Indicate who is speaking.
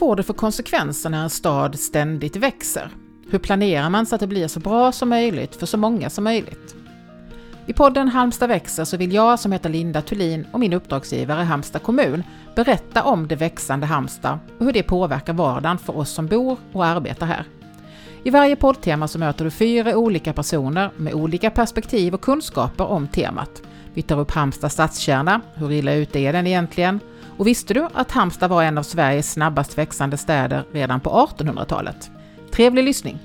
Speaker 1: får det för konsekvenser när en stad ständigt växer? Hur planerar man så att det blir så bra som möjligt för så många som möjligt? I podden Halmstad växer så vill jag som heter Linda Thulin och min uppdragsgivare Halmstad kommun berätta om det växande Halmstad och hur det påverkar vardagen för oss som bor och arbetar här. I varje poddtema så möter du fyra olika personer med olika perspektiv och kunskaper om temat. Vi tar upp Halmstad stadskärna, hur illa ute är den egentligen? Och visste du att Halmstad var en av Sveriges snabbast växande städer redan på 1800-talet? Trevlig lyssning!